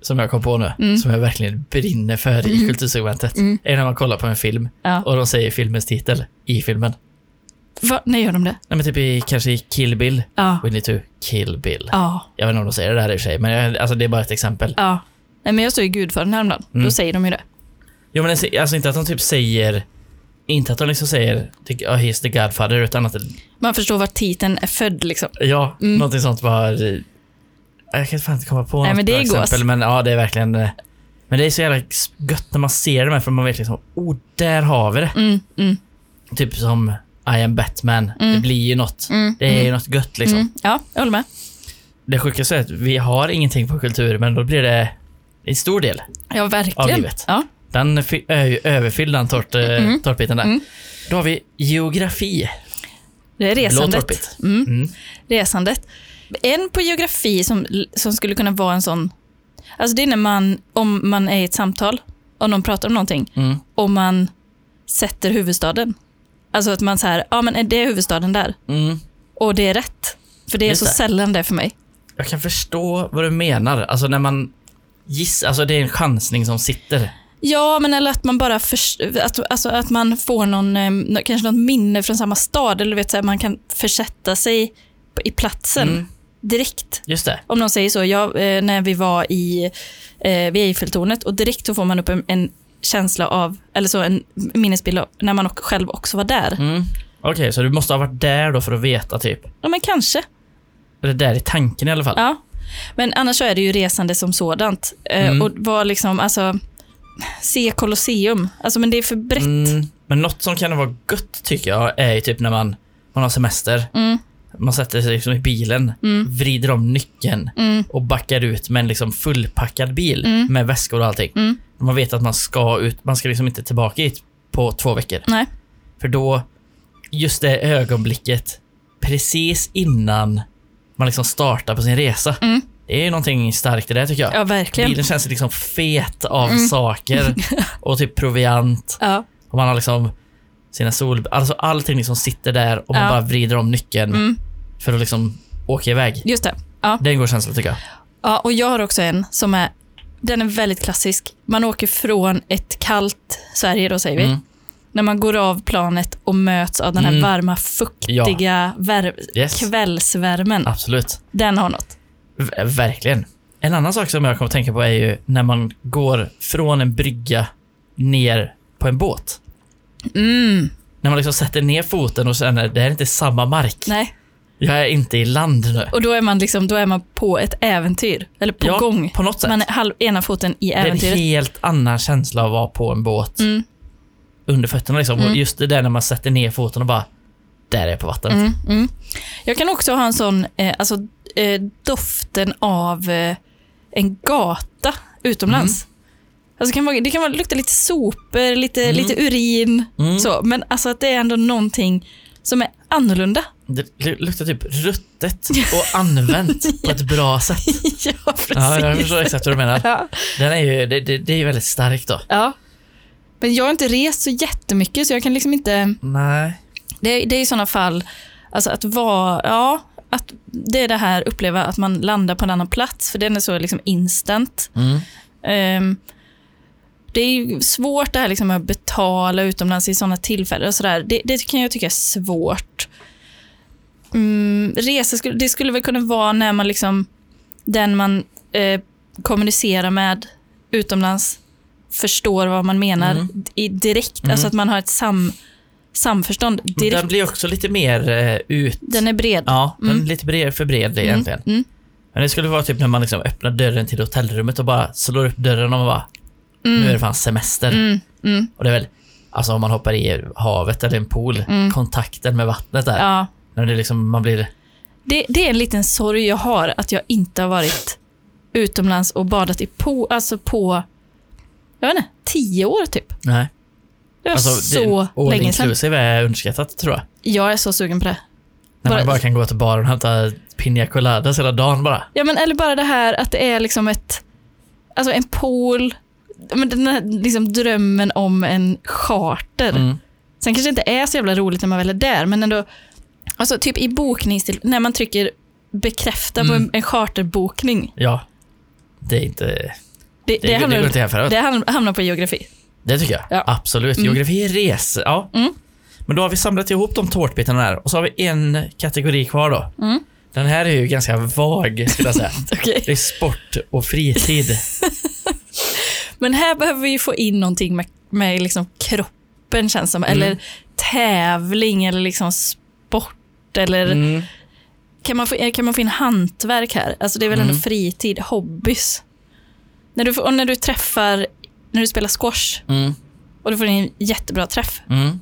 som jag kom på nu, Mm. som jag verkligen brinner för i kultursegmentet, Mm. är när man kollar på en film Ja. och de säger filmens titel i filmen. Va? När gör de det? Nej men typ i, kanske i Kill Bill, Ja. We need to kill Bill. Ja. Jag vet inte om de säger det där i och för sig, men jag, alltså det är bara ett exempel. Ja. Nej men jag såg ju Gudfadern häromdagen, Mm. då säger de ju det. Jo men alltså inte att de typ säger, inte att de liksom säger oh, he's the Godfather, utan att Man förstår var titeln är född liksom. Ja, Mm. någonting sånt bara... Jag kan fan inte komma på Nej, något men det är gås. exempel, men ja, det är verkligen... Men det är så jävla gött när man ser det med, för man vet liksom, oh, där har vi det. Mm, mm, Typ som I am Batman. Mm. Det blir ju något. mm, Det är ju mm, något gött liksom. mm. Ja, jag håller med. Det sjukaste är att vi har ingenting på kultur, men då blir det en stor del. Ja, Av verkligen. livet. Ja. Den är ju överfylld den tort, eh, Mm. tårtbiten där. Mm. Då har vi geografi. Det är resandet. Mm. Mm. resandet. En på geografi som, som skulle kunna vara en sån... Alltså det är när man, om man är i ett samtal, och någon pratar om någonting, Mm. och man sätter huvudstaden. Alltså att man säger, ja men är det huvudstaden där? Mm. Och det är rätt. För det är Just så det. sällan det för mig. Jag kan förstå vad du menar. Alltså när man gissar, alltså det är en chansning som sitter. Ja, men eller att man bara förs- att, alltså att man får någon, eh, nå- kanske något minne från samma stad, eller vet, så här, man kan försätta sig i platsen Mm. direkt. Just det. Om någon säger så, ja, eh, när vi var i, eh, vid Eiffeltornet och direkt så får man upp en, en känsla av, eller så en minnesbild av när man också, själv också var där. Mm. Okej, så du måste ha varit där då för att veta typ. Ja, men kanske. Eller där i tanken i alla fall. Ja. Men annars så är det ju resande som sådant. Eh, Mm. Och var liksom, alltså, se Colosseum. Alltså, men det är för brett. Mm. Men något som kan vara gött tycker jag är ju typ när man, man har semester. Mm, Man sätter sig liksom i bilen, mm, vrider om nyckeln mm, och backar ut med en liksom fullpackad bil Mm. med väskor och allting. mm. Man vet att man ska ut, man ska liksom inte tillbaka hit på två veckor. Nej. För då, just det ögonblicket precis innan man liksom startar på sin resa. Det är ju någonting starkt i det tycker jag. Ja, verkligen. Bilen känns liksom fet av Mm. saker och typ proviant. Ja. Och man har liksom sina sol... Alltså allting liksom sitter där och man Ja. bara vrider om nyckeln Mm, för att liksom åka iväg. just det. Det är en god känsla tycker jag. Ja, och jag har också en som är, den är väldigt klassisk. Man åker från ett kallt Sverige då säger vi. Mm. När man går av planet och möts av den här Mm. varma, fuktiga vär- Yes. kvällsvärmen. Absolut. Den har något. V- verkligen. En annan sak som jag kommer att tänka på är ju när man går från en brygga ner på en båt. Mm, När man liksom sätter ner foten och känner det här är inte samma mark. nej. Jag är inte i land nu. Och då är man liksom, då är man på ett äventyr. Eller på Ja, gång. På något sätt. Man är halv, ena foten i det är en äventyret. helt annan känsla av att vara på en båt Mm, under fötterna liksom. Mm. Och just det där när man sätter ner foten och bara där är jag på vattnet. mm, mm. Jag kan också ha en sån, eh, alltså eh, doften av eh, en gata utomlands. Alltså det kan vara, det kan vara, lukta lite sopor, lite, Mm. lite urin, Mm. så. men alltså att det är ändå någonting som är annorlunda. Det lu- luktar typ ruttet och använt på ett bra sätt. ja, precis. Ja, jag förstår exakt vad du menar. Ja. Den är ju, det, det, det är ju väldigt starkt då. ja. Men jag har inte rest så jättemycket, så jag kan liksom inte... Nej. Det, det är i sådana fall, alltså att vara, ja, att det är det här uppleva att man landar på en annan plats, för den är så liksom instant. Mm. Ehm, det är ju svårt det här liksom att betala utomlands i sådana tillfällen. Och sådär. Det, det kan jag tycka är svårt. Mm, resa skulle, det skulle väl kunna vara när man liksom, den man eh, kommunicerar med utomlands förstår vad man menar Mm. i direkt. Mm. Alltså att man har ett sam, samförstånd direkt. Den blir också lite mer eh, ut... Den är bred. Ja, den Mm. är lite bred, för bred egentligen. Mm. Men det skulle vara typ när man liksom öppnar dörren till hotellrummet och bara slår upp dörren och bara, Mm. nu är det fan semester. Mm. Mm. Och det är väl, alltså om man hoppar i havet eller en pool, Mm. kontakten med vattnet där. Ja. När det liksom, man blir, Det, det är en liten sorg jag har, att jag inte har varit utomlands och badat i pool, alltså på, jag vet inte, tio år typ. nej. Det var Alltså, så det, länge sedan. inclusive är underskattat tror jag. Jag är så sugen på det. När Bara- man bara kan gå till baren och hämta Pina Coladas hela dagen bara. Ja, men eller bara det här att det är liksom ett, alltså en pool, men den här liksom drömmen om en charter. Mm. Sen kanske det inte är så jävla roligt när man väl är där, men ändå, alltså typ i bokningsstil, när man trycker bekräfta på Mm. en, en charterbokning, Ja. Det är inte... det, Det, det, det, hamnar, det ham- hamnar på geografi. Det tycker jag. Ja. Absolut. Mm. Geografi är res. Ja. Mm. Men då har vi samlat ihop de tårtbitarna här och så har vi en kategori kvar då. Mm. Den här är ju ganska vag skulle jag säga. Okej. Det är sport och fritid. Men här behöver vi få in någonting med, med liksom kroppen känns som, Mm. eller tävling eller liksom sport eller Mm. kan, man få, kan man få in hantverk här? Alltså det är väl ändå Mm. fritid, hobbys. När du, och när du träffar, när du spelar squash Mm. och du får en jättebra träff. Mm.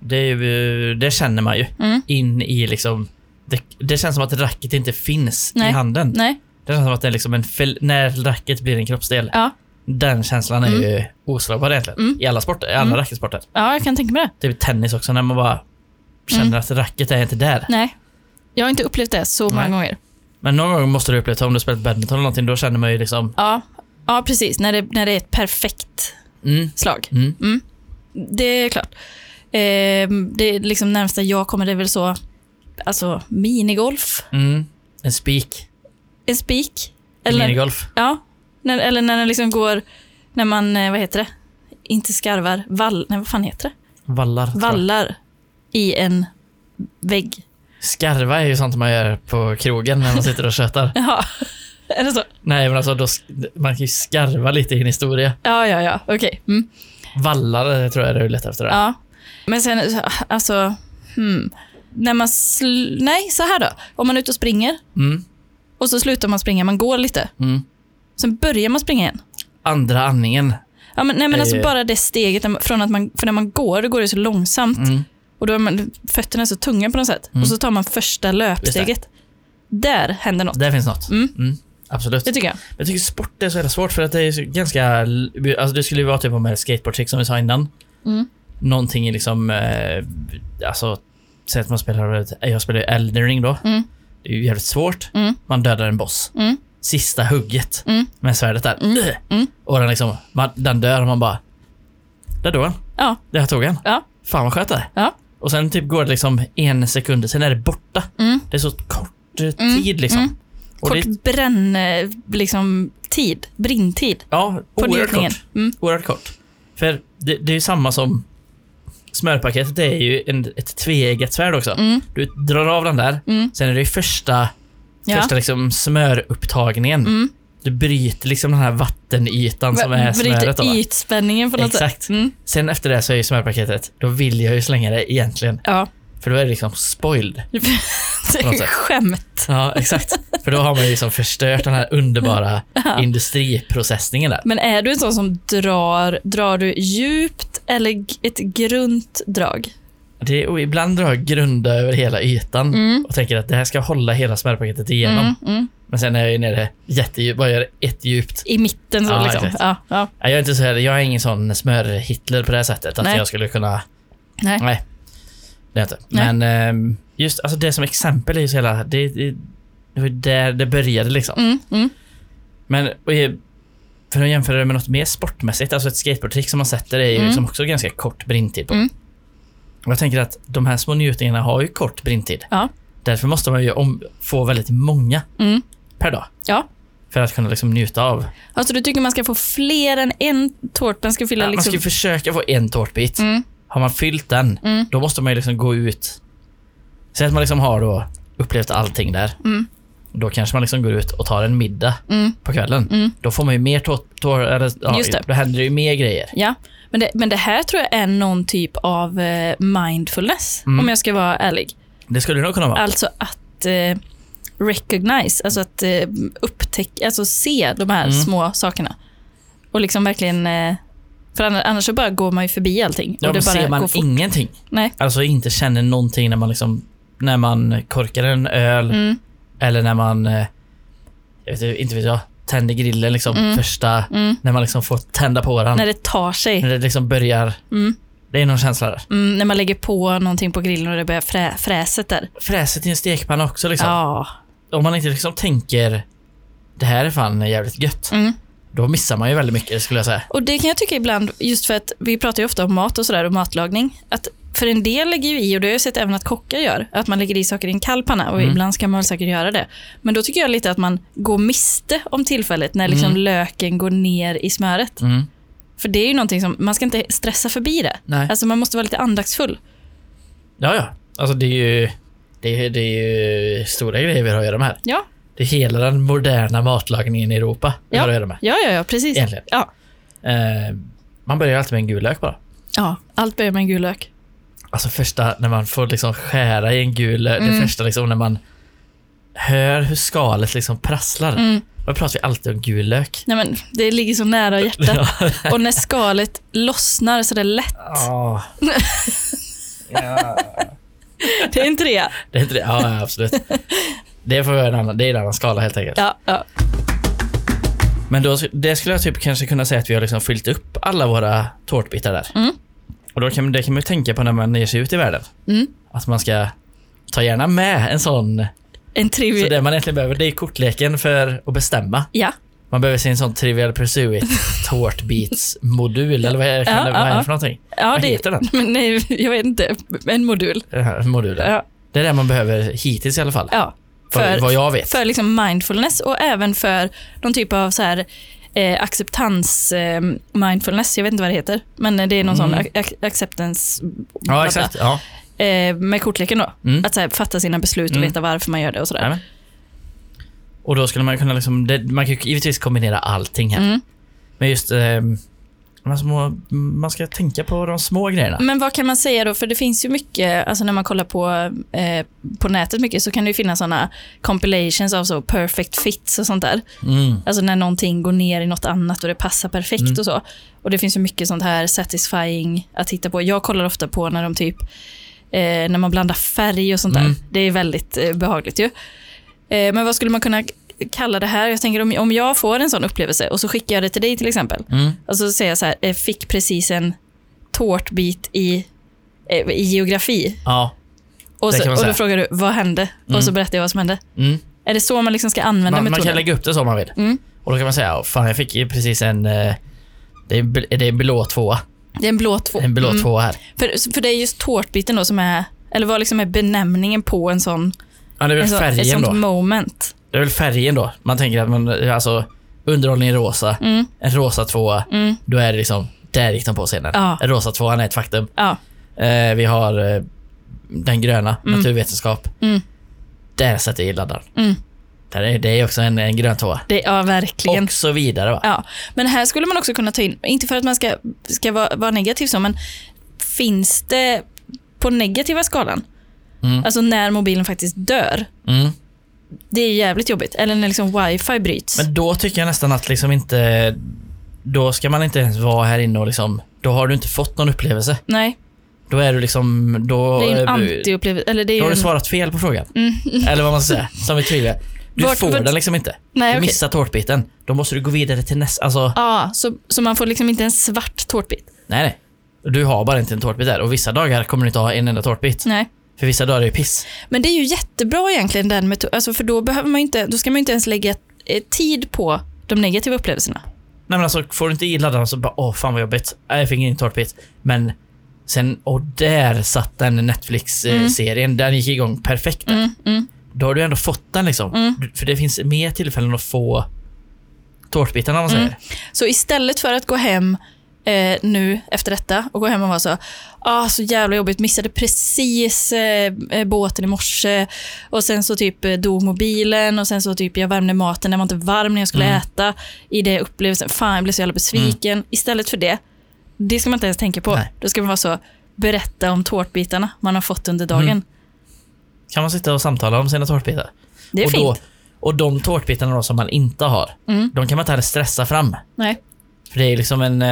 Det, är ju, det känner man ju Mm. in i liksom... Det, det känns som att racket inte finns Nej. i handen. Nej, Det känns som att det är liksom en... fel- När racket blir en kroppsdel. ja. Den känslan är ju oslagbar egentligen. Mm. I alla sporter, i alla Mm. racketsporter. ja, jag kan tänka mig det. Typ tennis också, när man bara känner Mm. att racket är inte där. Nej, jag har inte upplevt det så många Nej. gånger. Men någon gång måste du uppleva, om du spelat badminton eller någonting, då känner man ju liksom... Ja, ja precis. När det, när det är ett perfekt Mm, slag. mm, Det är klart. Eh, det är liksom närmsta jag kommer, det är väl så, alltså minigolf, mm. En spik. en spik. Eller, Minigolf. ja, när, eller när den liksom går, när man, eh, vad heter det, inte skarvar, vall, nej vad fan heter det? Vallar. Vallar i en vägg. Skarva är ju sånt man gör på krogen när man sitter och tjötar. Jaha, är det så? Nej, men alltså då, man kan ju skarva lite i en historia. Ja, ja, ja, okej. Mm. Vallar eh, tror jag du letar efter. Det. Ja. Men sen, alltså, hmm. När man, sl- nej så här då. Om man är ute och springer Mm, och så slutar man springa, man går lite. mm. Sen börjar man springa igen. Andra andningen. Ja, men, nej, men alltså Eh. bara det steget, från att man, för när man går, då går det så långsamt. Mm. Och då är man, fötterna är så tunga på något sätt. Mm. Och så tar man första löpsteget. Där händer något. Där finns något. Mm. Absolut. Det tycker jag. Jag tycker sport är så jävla svårt för att det är ganska... Alltså det skulle ju vara typ om skateboardtrick som vi sa innan. Mm. Någonting i liksom... Eh, alltså... Säg att man spelar... Jag spelar ju Elden Ring då. Mm. Det är ju jävligt svårt. Mm. Man dödar en boss. Mm. Sista hugget Mm. med svärdet där. Mm. Mm. Och den liksom... Man, den dör och man bara... Där dog han. Ja. Där tog han. Ja. Fan vad skönt det. Ja. Och sen typ går det liksom en sekund, sen är det borta. Det är så kort eh, tid liksom. Och Kort det, bränn, eh, liksom, tid. Brinntid. ja, På oerhört kort. Mm. Oerhört kort. För det, det är ju samma som smörpaketet, det är ju en, ett tveeggat svärd också. Mm. Du drar av den där, Mm. sen är det första, Ja. första liksom smörupptagningen. Mm. Du bryter liksom den här vattenytan som är smöret. Bryter ytspänningen på något Exakt. sätt. Mm. Sen efter det så är ju smörpaketet, då vill jag ju slänga det egentligen. Ja. För då är det liksom spoiled. det är sätt. skämt. Ja, exakt. För då har man liksom förstört den här underbara Ja. industriprocessningen där. Men är du en sån som drar, drar du djupt eller ett grunt drag? Det är, ibland drar jag grunda över hela ytan Mm. och tänker att det här ska hålla hela smörpaketet igenom. Mm, mm. Men sen är jag ju nere jättedjupt, bara gör ett djupt. I mitten så Ja, liksom. ja. Ja, Jag är inte så här, jag är ingen sån smör-Hitler på det här sättet. Att Nej. jag skulle kunna... Nej. Nej. Det inte. Nej. Men ehm, just alltså det som exempel är ju så hela... Det, det, det var där det började liksom. Mm, mm. Men för att jämföra det med något mer sportmässigt, alltså ett skateboardtrick som man sätter är ju Mm. liksom också ganska kort brinntid på. Mm. Och jag tänker att de här små njutningarna har ju kort brinntid. Ja. Därför måste man ju om, få väldigt många Mm. per dag. Ja. För att kunna liksom njuta av. Alltså du tycker man ska få fler än en tårta? Man ska fylla Ja, Man liksom... ska ju försöka få en tårtbit. Mm, Har man fyllt den, mm, då måste man ju liksom gå ut. Säg att man liksom har då upplevt allting där. mm. Då kanske man liksom går ut och tar en middag Mm. på kvällen. Mm. Då får man ju mer tår, tår eller, ja, Just det. Då händer det ju mer grejer. Ja, men det, men det här tror jag är någon typ av eh, mindfulness, Mm. om jag ska vara ärlig. Det skulle det nog kunna vara. Alltså att eh, recognize, alltså att eh, upptäcka, alltså se de här Mm. små sakerna. Och liksom verkligen, eh, för annars, så bara går man ju förbi allting. Ja, och det bara ser man ingenting, Nej. alltså inte känner någonting när man liksom när man korkar en öl Mm, eller när man, eh, jag vet inte vet jag, tänder grillen liksom Mm. första, mm. när man liksom får tända på den. När det tar sig. När det liksom börjar, Mm, det är någon känsla där. mm, när man lägger på någonting på grillen och det börjar frä, fräset där. Fräset i en stekpanna också liksom. Ja. Om man inte liksom tänker, det här är fan jävligt gött. Då missar man ju väldigt mycket skulle jag säga. Och det kan jag tycka ibland, just för att vi pratar ju ofta om mat och sådär och matlagning, att för en del lägger ju i, och det har jag sett även att kockar gör, att man lägger i saker i en kall panna och Mm. ibland ska man säkert göra det. Men då tycker jag lite att man går miste om tillfället när liksom Mm. löken går ner i smöret. Mm. För det är ju någonting som, man ska inte stressa förbi det. Nej. Alltså man måste vara lite andaktsfull. Ja, ja. Alltså det är ju, det är, det är ju stora grejer vi har att göra med här. Ja, Det är hela den moderna matlagningen i Europa Ja. har göra med. ja, ja, ja precis. Egentligen. Ja. Eh, man börjar alltid med en gul lök bara. ja, allt börjar med en gul lök. Alltså första, när man får liksom skära i en gul lök, det Mm. första liksom när man hör hur skalet liksom prasslar. Mm. Då pratar vi alltid om gul lök. Nej, men det ligger så nära hjärtat. Och när skalet lossnar så det är lätt. Ja. ja. Det är inte det? Det är inte det? Ja, ja, absolut. Det, får en annan, det är en annan skala helt enkelt. Ja, ja. Men då, det skulle jag typ kanske kunna säga att vi har liksom fyllt upp alla våra tårtbitar där. Mm. Och då kan, det kan man ju tänka på när man ger sig ut i världen. Mm. Att man ska ta gärna med en sån. En Så trivia. det man egentligen behöver, det är kortleken för att bestämma. Ja. Man behöver sin sån Trivial Pursuit tårtbitsmodul, eller vad är, kan Ja, det, vad är det för någonting? ja vad det, heter den? Men nej, jag vet inte. En modul. Den här modulen. Ja. Det är det man behöver hittills i alla fall. ja. För, vad jag vet. för liksom mindfulness och även för någon typ av så här, eh, acceptans eh, mindfulness. Jag vet inte vad det heter. Men det är någon sån Mm. ac- acceptance. ja, exakt. Ja. Eh, med kortleken då. Mm. Att så här, fatta sina beslut och Mm. veta varför man gör det och sådär. Jajamän. Och då skulle man kunna liksom, det, man kan ju givetvis kombinera allting här. Mm. Men just, man, små, man ska tänka på de små grejerna. Men vad kan man säga då? För det finns ju mycket, alltså när man kollar på, eh, på nätet mycket så kan det ju finnas sådana compilations av så perfect fits och sånt där. Mm. Alltså när någonting går ner i något annat och det passar perfekt Mm. och så. Och det finns ju mycket sånt här satisfying att titta på. Jag kollar ofta på när de typ, eh, när man blandar färg och sånt där. Mm. Det är väldigt eh, behagligt ju. Eh, men vad skulle man kunna kalla det här? Jag tänker om, om jag får en sån upplevelse och så skickar jag det till dig till exempel. Mm. Och så säger jag så här, eh, fick precis en tårtbit i, eh, i geografi. Ja. Och, så, man och då frågar du, vad hände? Mm. Och så berättar jag vad som hände. Mm. Är det så man liksom ska använda Man, man metoden? kan lägga upp det som man vill. mm. Och då kan man säga, "Åh, fan jag fick ju precis en, eh, det är, det är en blå tvåa. Det är en blå två. En blå Mm. tvåa här. För, för det är just tårtbiten då som är, eller vad liksom är benämningen på en sån, Ja, det är en väl sån ett färgen sånt då. moment? Det är väl färgen då. Man tänker att man, alltså, underhållning rosa, Mm. en rosa tvåa, Mm. då är det liksom, där gick de på scenen. Ja. En rosa tvåan är ett faktum. Ja. Eh, vi har eh, den gröna, Mm. naturvetenskap. Mm. Där sätter jag laddaren. Mm. Där är, det är också en, en grön tvåa. Det, ja, verkligen. Och så vidare va? Ja, men här skulle man också kunna ta in, inte för att man ska, ska vara, vara negativ så, men finns det på negativa skalan, Mm. alltså när mobilen faktiskt dör. Det är jävligt jobbigt. Eller när liksom wifi bryts. Men då tycker jag nästan att liksom inte... Då ska man inte ens vara här inne och liksom... Då har du inte fått någon upplevelse. Nej, Då är du liksom... Då, det är en eh, anti-upplevelse. Eller det är då har du en, svarat fel på frågan. Mm. Eller vad man ska säga. Som i trivia. Du Vart- får vart- den liksom inte. Nej, Du okej. missar tårtbiten. Då måste du gå vidare till nästa. Alltså, Ja, så, så man får liksom inte en svart tårtbit. nej nej. Du har bara inte en tårtbit där. Och vissa dagar kommer du inte ha en enda tårtbit. Nej. För vissa dagar är det piss. Men det är ju jättebra egentligen den metoden, alltså för då behöver man inte, då ska man inte ens lägga eh, tid på de negativa upplevelserna. Nej men alltså, får du inte i laddarna så bara åh fan vad jobbigt. Nej, Jag fick ingen tårtbit. Men sen, och där satt den Netflix-serien. Den gick igång perfekt. Mm, mm, Då har du ändå fått den liksom. Mm. För det finns mer tillfällen att få tårtbitarna om man Mm. säger. Så istället för att gå hem eh, nu efter detta och gå hem och vara så, ah, så jävla jobbigt, missade precis eh, eh, båten i morse och sen så typ eh, dog mobilen och sen så typ jag värmde maten, den var inte varm när jag skulle Mm. äta. I det upplevelsen, fan jag blev så jävla besviken. Istället för det, det ska man inte ens tänka på. Nej. Då ska man vara så, berätta om tårtbitarna man har fått under dagen. Mm. Kan man sitta och samtala om sina tårtbitar? Det är och, fint. då, och de tårtbitarna då som man inte har, Mm. de kan man inte heller stressa fram. Nej. För det är liksom en...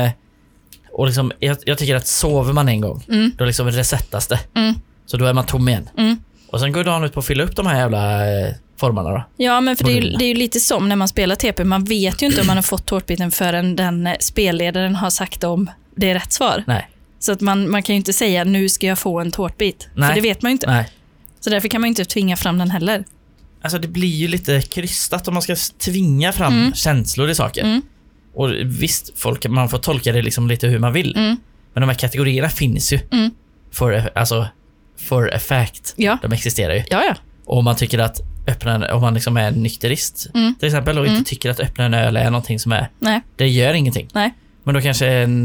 Och liksom, jag, jag tycker att sover man en gång, Mm. då liksom resettas det. Mm. Så då är man tom igen. Mm. Och sen går dagen ut på att fylla upp de här jävla eh, formarna då. Ja, men för det är, ju, det är ju lite som när man spelar TP. Man vet ju inte om man har fått tårtbiten förrän den eh, spelledaren har sagt om det är rätt svar. Nej. Så att man, man kan ju inte säga nu ska jag få en tårtbit. Nej. För det vet man ju inte. Nej. Så därför kan man ju inte tvinga fram den heller. Alltså det blir ju lite krystat om man ska tvinga fram Mm. känslor i saker. Mm. Och visst, folk, man får tolka det liksom lite hur man vill. Mm. Men de här kategorierna finns ju. Mm. For, a- alltså, for a fact. Ja. De existerar ju. Ja, ja. Och om man tycker att öppna om man liksom är nykterist Mm. till exempel och Mm. inte tycker att öppna en öl är någonting som är, Nej. det gör ingenting. Nej. Men då kanske en,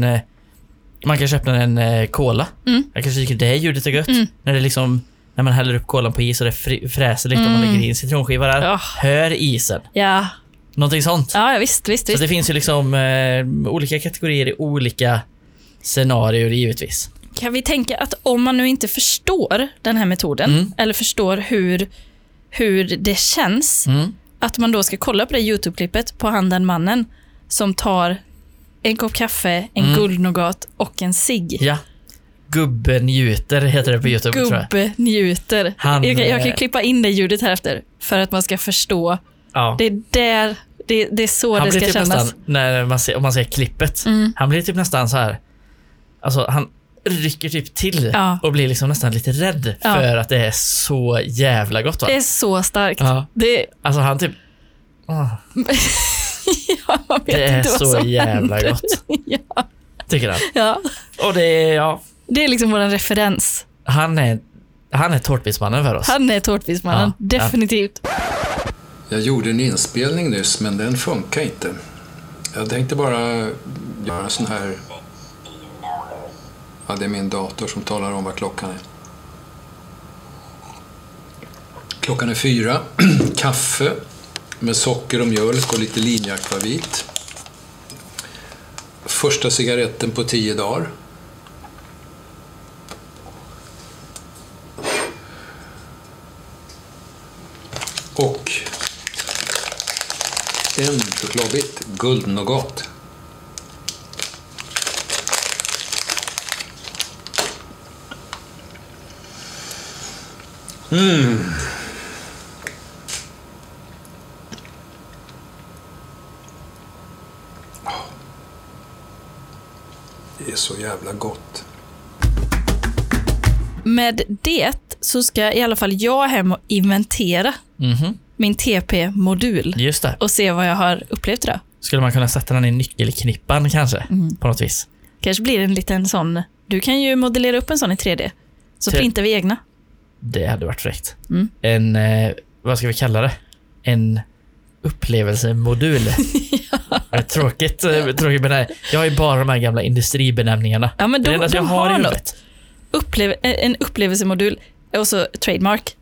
man kanske öppnar en eh, cola. Mm. Jag kanske tycker det ljudet är gött. Mm. När det liksom, när man häller upp kolan på is och det fräser lite och man Mm. lägger i en citronskiva där. Ja. Hör isen. Ja, Någonting sånt. ja visst, visst. Så visst. det finns ju liksom eh, olika kategorier i olika scenarier givetvis. Kan vi tänka att om man nu inte förstår den här metoden, Mm. eller förstår hur, hur det känns, Mm. att man då ska kolla på det YouTube-klippet på han den mannen som tar en kopp kaffe, en Mm. guldnougat och en cigg. Ja. Gubben njuter heter det på Youtube tror jag. Gubbe njuter. Han, jag, kan, jag kan eh, klippa in det ljudet här efter för att man ska förstå. Ja. Det är där, det, det är så han det ska typ kännas. nästan, när man ser, om man ser klippet, Mm. han blir typ nästan så här. Alltså han rycker typ till Ja. och blir liksom nästan lite rädd Ja. för att det är så jävla gott va? Det är så starkt. Ja. Det, Alltså han typ, åh, ja, det är så jävla händer. gott. ja, Tycker han. ja. Och det är, ja, Det är liksom vår referens. han är, han är tårtbitsmannen för oss. Han är tårtbitsmannen. Definitivt. Jag gjorde en inspelning nyss, men den funkar inte. Jag tänkte bara göra en sån här... Ja, det är min dator som talar om vad klockan är. Klockan är fyra. Kaffe med socker och mjölk och lite linjeakvavit. Första cigaretten på tio dagar. Och en chokladbit guldnougat. Det är så jävla gott. Med det så ska i alla fall jag hem och inventera Mhm, min TP-modul och se vad jag har upplevt idag. Skulle man kunna sätta den i nyckelknippan kanske? Mm. På något vis. Kanske blir det en liten sån, du kan ju modellera upp en sån i 3D. Så Tre- printar vi egna. Det hade varit fräckt. Mm. En, eh, vad ska vi kalla det? En upplevelsemodul. ja. Tråkigt, eh, tråkigt men nej. Jag har ju bara de här gamla industribenämningarna. Ja, men det är de, det enda de jag har har något. Upplev, en upplevelsemodul och så trademark.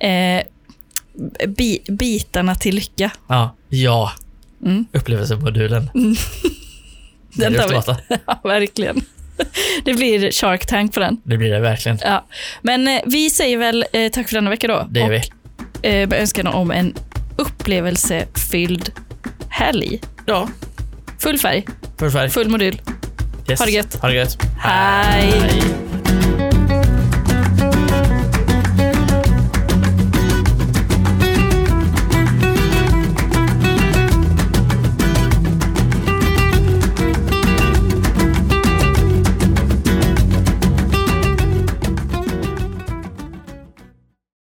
Eh, bi, bitarna till lycka. Ja, ja. Mm. Upplevelsemodulen. Den Det är tar vi. Ja, verkligen. Det blir Shark Tank på den. Det blir det verkligen. Ja. Men eh, vi säger väl eh, tack för denna vecka då. Det gör vi. eh, med önskan om en upplevelsefylld helg. Ja, Full färg, för färg. full modul. Yes. Ha det gött. Ha det gött. Hej. Hej.